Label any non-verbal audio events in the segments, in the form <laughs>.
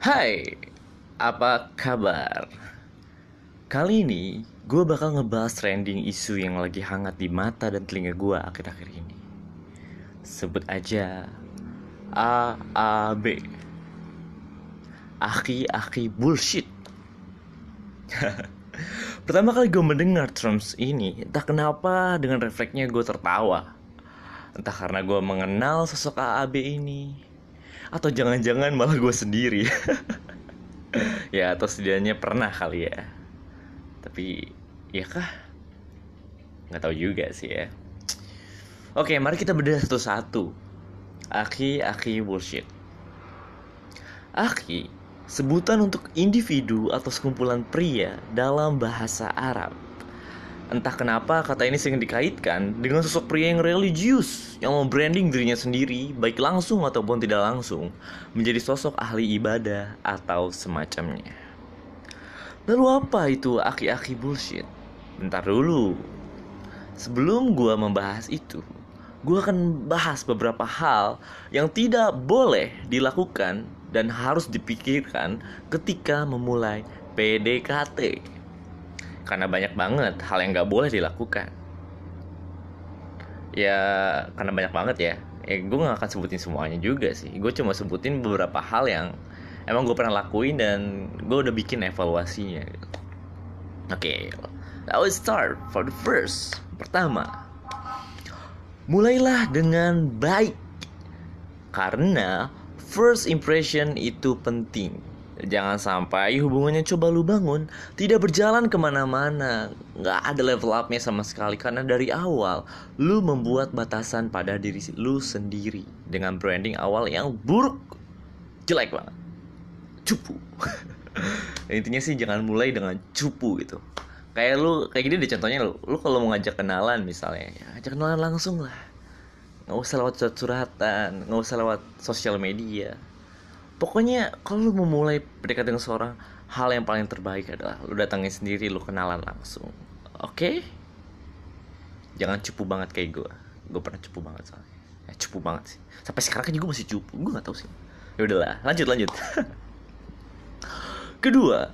Hai, apa kabar? Kali ini gue bakal ngebahas trending isu yang lagi hangat di mata dan telinga gue akhir-akhir ini. Sebut aja AAB. Aki-aki bullshit. <laughs> Pertama kali gue mendengar terms ini, entah kenapa dengan refleksnya gue tertawa. Entah karena gue mengenal sosok AAB ini, atau jangan-jangan malah gue sendiri. <laughs> ya atau setidaknya pernah kali ya. Tapi ya kah? Nggak tahu juga sih ya. Oke, mari kita bedah satu-satu. Aki, aki bullshit. Aki sebutan untuk individu atau sekumpulan pria dalam bahasa Arab. Entah kenapa kata ini sering dikaitkan dengan sosok pria yang religius yang membranding dirinya sendiri baik langsung ataupun tidak langsung menjadi sosok ahli ibadah atau semacamnya. Lalu apa itu aki-aki bullshit? Bentar dulu. Sebelum gua membahas itu, gua akan bahas beberapa hal yang tidak boleh dilakukan dan harus dipikirkan ketika memulai PDKT. Karena banyak banget hal yang gak boleh dilakukan. Ya, karena banyak banget ya. Ya, gue gak akan sebutin semuanya juga sih. Gue cuma sebutin beberapa hal yang emang gue pernah lakuin dan gue udah bikin evaluasinya. Oke, okay, let's start for the first. Pertama, mulailah dengan baik. Karena first impression itu penting. Jangan sampai hubungannya coba lu bangun tidak berjalan ke mana-mana, nggak ada level upnya sama sekali karena dari awal lu membuat batasan pada diri lu sendiri dengan branding awal yang buruk, jelek banget, cupu. <laughs> Intinya sih jangan mulai dengan cupu gitu. Kayak lu kayak gini deh contohnya lu, lu kalau mau ngajak kenalan misalnya, ya, ngajak kenalan langsung lah. Nggak usah lewat surat-suratan nggak usah lewat sosial media pokoknya kalau lu memulai berdekat dengan seorang hal yang paling terbaik adalah lu datangin sendiri lu kenalan langsung. Oke? Okay? jangan cupu banget kayak gue gue pernah cupu banget soalnya. Ya, cupu banget sih. Sampai sekarang kan juga masih cupu. Gue nggak tahu sih. Ya udahlah lanjut lanjut. <laughs> Kedua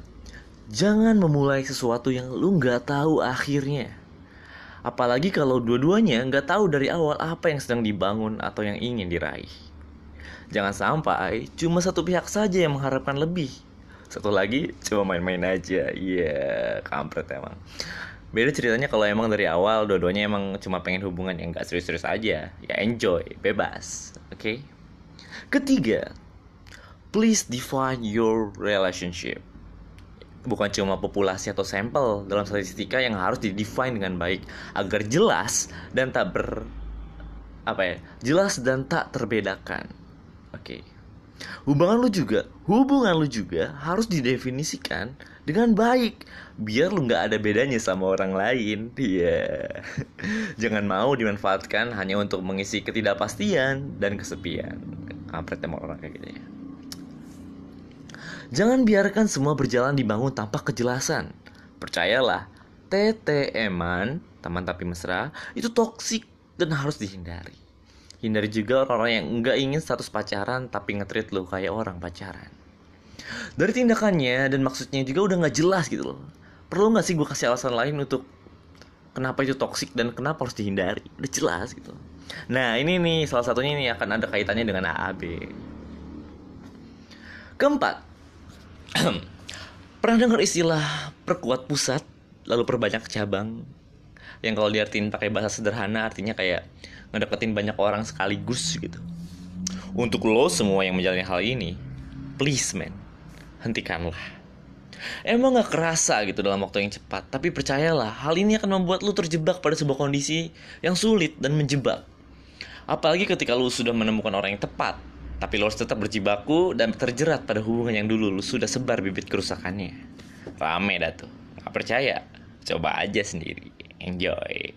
jangan memulai sesuatu yang lu nggak tahu akhirnya. Apalagi kalau dua-duanya nggak tahu dari awal apa yang sedang dibangun atau yang ingin diraih. Jangan sampai cuma satu pihak saja yang mengharapkan lebih. Satu lagi cuma main-main aja. Iya, yeah, kampret emang. Beda ceritanya kalau emang dari awal dua-duanya emang cuma pengen hubungan yang gak serius-serius aja. Ya enjoy, bebas. Oke? Okay? Ketiga, please define your relationship bukan cuma populasi atau sampel dalam statistika yang harus didefine dengan baik agar jelas dan tak ber apa ya jelas dan tak terbedakan oke okay. hubungan lu juga hubungan lu juga harus didefinisikan dengan baik biar lu nggak ada bedanya sama orang lain iya yeah. <laughs> jangan mau dimanfaatkan hanya untuk mengisi ketidakpastian dan kesepian kampret emang orang kayak gitu ya Jangan biarkan semua berjalan dibangun tanpa kejelasan. Percayalah, TTM-an, teman tapi mesra, itu toksik dan harus dihindari. Hindari juga orang-orang yang nggak ingin status pacaran tapi ngetrit lo kayak orang pacaran. Dari tindakannya dan maksudnya juga udah nggak jelas gitu loh. Perlu nggak sih gue kasih alasan lain untuk kenapa itu toksik dan kenapa harus dihindari? Udah jelas gitu. Nah ini nih salah satunya ini akan ada kaitannya dengan AAB. Keempat, <clears throat> Pernah dengar istilah perkuat pusat lalu perbanyak cabang? Yang kalau diartiin pakai bahasa sederhana artinya kayak ngedeketin banyak orang sekaligus gitu. Untuk lo semua yang menjalani hal ini, please man, hentikanlah. Emang gak kerasa gitu dalam waktu yang cepat, tapi percayalah hal ini akan membuat lo terjebak pada sebuah kondisi yang sulit dan menjebak. Apalagi ketika lo sudah menemukan orang yang tepat, tapi lo tetap berjibaku dan terjerat pada hubungan yang dulu lo sudah sebar bibit kerusakannya. Rame dah tuh. Gak percaya? Coba aja sendiri. Enjoy.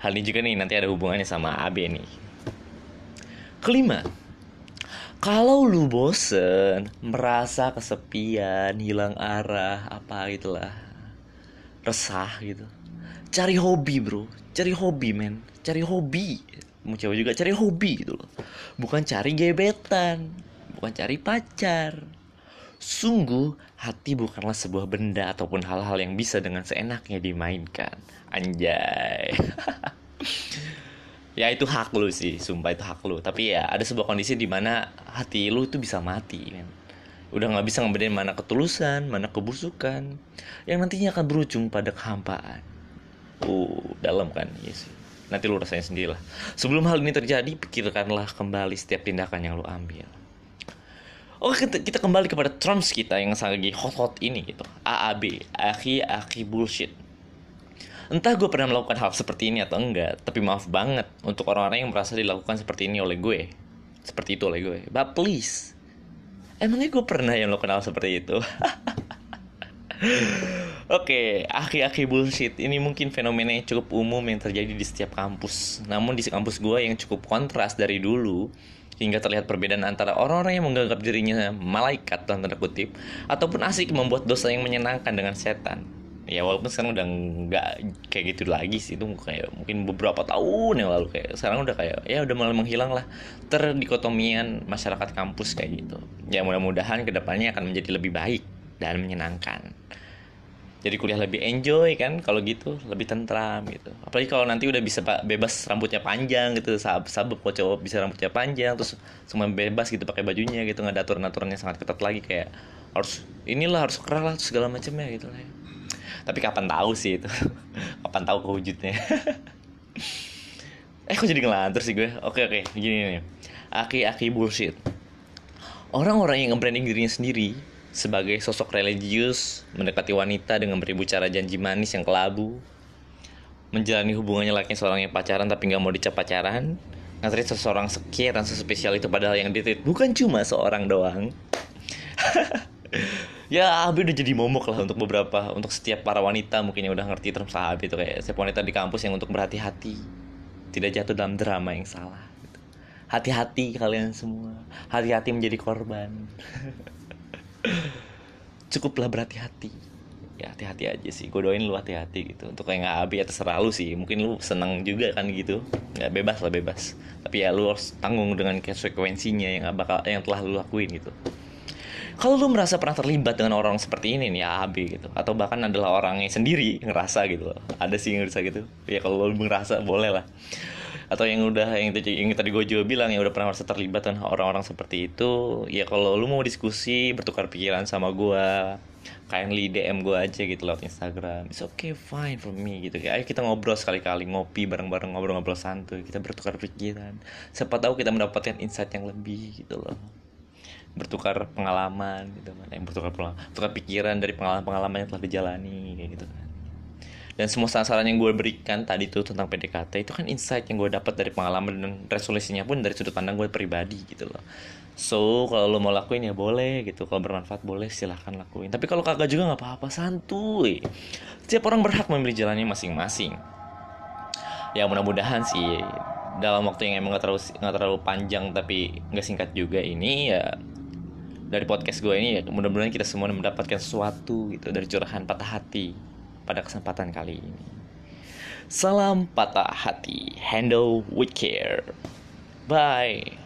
Hal ini juga nih nanti ada hubungannya sama AB nih. Kelima, kalau lu bosen, merasa kesepian, hilang arah, apa gitulah, resah gitu, cari hobi bro, cari hobi men, cari hobi. Mau cewek juga cari hobi gitu loh. Bukan cari gebetan. Bukan cari pacar. Sungguh, hati bukanlah sebuah benda ataupun hal-hal yang bisa dengan seenaknya dimainkan. Anjay. <laughs> ya itu hak lu sih, sumpah itu hak lu. Tapi ya ada sebuah kondisi di mana hati lu itu bisa mati, men. Udah nggak bisa ngebedain mana ketulusan, mana kebusukan, yang nantinya akan berujung pada kehampaan. Uh, dalam kan, iya sih. Nanti lu rasain sendiri lah. Sebelum hal ini terjadi, pikirkanlah kembali setiap tindakan yang lu ambil. Oke kita, kita kembali kepada terms kita yang lagi hot-hot ini gitu. AAB Aki-aki bullshit. Entah gue pernah melakukan hal seperti ini atau enggak Tapi maaf banget Untuk orang-orang yang merasa dilakukan seperti ini oleh gue. Seperti itu oleh gue. But please Emangnya gue pernah yang melakukan hal seperti itu? <laughs> Oke, okay, aki-aki bullshit. Ini mungkin fenomena yang cukup umum yang terjadi di setiap kampus. Namun di kampus gue yang cukup kontras dari dulu, hingga terlihat perbedaan antara orang-orang yang menganggap dirinya malaikat dalam tanda kutip ataupun asik membuat dosa yang menyenangkan dengan setan. Ya walaupun sekarang udah nggak kayak gitu lagi sih itu kayak mungkin beberapa tahun yang lalu kayak sekarang udah kayak ya udah mulai menghilang lah. Terdikotomian masyarakat kampus kayak gitu. Ya mudah-mudahan ke depannya akan menjadi lebih baik dan menyenangkan jadi kuliah lebih enjoy kan kalau gitu lebih tentram gitu. Apalagi kalau nanti udah bisa bebas rambutnya panjang gitu sabab sabab kok cowok bisa rambutnya panjang terus semua bebas gitu pakai bajunya gitu nggak ada aturan aturannya sangat ketat lagi kayak harus inilah harus kerah lah segala macamnya gitu lah ya. tapi kapan tahu sih itu? <laughs> Kapan tahu kewujudnya? <laughs> Eh kok jadi ngelantur sih gue? Oke oke gini nih. Aki aki bullshit. Orang-orang yang nge-branding dirinya sendiri sebagai sosok religius, mendekati wanita dengan beribu cara janji manis yang kelabu, menjalani hubungannya layaknya seorang yang pacaran tapi nggak mau dicap pacaran, ngatrit seseorang sekian dan sespesial itu padahal yang ditreat bukan cuma seorang doang. <laughs> ya Abi udah jadi momok lah untuk beberapa untuk setiap para wanita mungkin yang udah ngerti term sahabat itu kayak setiap wanita di kampus yang untuk berhati-hati tidak jatuh dalam drama yang salah gitu. hati-hati kalian semua hati-hati menjadi korban <laughs> cukuplah berhati-hati. Ya hati-hati aja sih. Gue doain lu hati-hati gitu. Untuk yang nggak ya terserah lu sih. Mungkin lu seneng juga kan gitu. Nggak bebas lah bebas. Tapi ya lu harus tanggung dengan konsekuensinya yang bakal yang telah lu lakuin gitu. Kalau lu merasa pernah terlibat dengan orang seperti ini nih ya abi gitu. Atau bahkan adalah orangnya sendiri ngerasa gitu. Ada sih yang ngerasa gitu. Ya kalau lu ngerasa boleh lah atau yang udah yang, yang tadi gue juga bilang yang udah pernah merasa terlibat dengan orang-orang seperti itu ya kalau lu mau diskusi bertukar pikiran sama gue kindly DM gue aja gitu lewat Instagram it's okay fine for me gitu. Kayak ayo kita ngobrol sekali-kali ngopi bareng-bareng ngobrol-ngobrol santuy kita bertukar pikiran. Siapa tahu kita mendapatkan insight yang lebih gitu loh. Bertukar pengalaman gitu kan yang bertukar pengalaman bertukar pikiran dari pengalaman-pengalaman yang telah dijalani kayak gitu kan dan semua saran-saran yang gue berikan tadi tuh tentang PDKT itu kan insight yang gue dapat dari pengalaman dan resolusinya pun dari sudut pandang gue pribadi gitu loh. So kalau lo mau lakuin ya boleh gitu kalau bermanfaat boleh silahkan lakuin. Tapi kalau kagak juga nggak apa-apa santuy. Setiap orang berhak memilih jalannya masing-masing. Ya mudah-mudahan sih dalam waktu yang emang gak terlalu gak terlalu panjang tapi nggak singkat juga ini ya dari podcast gue ini ya mudah-mudahan kita semua mendapatkan sesuatu gitu dari curahan patah hati pada kesempatan kali ini. Salam patah hati, handle with care. Bye.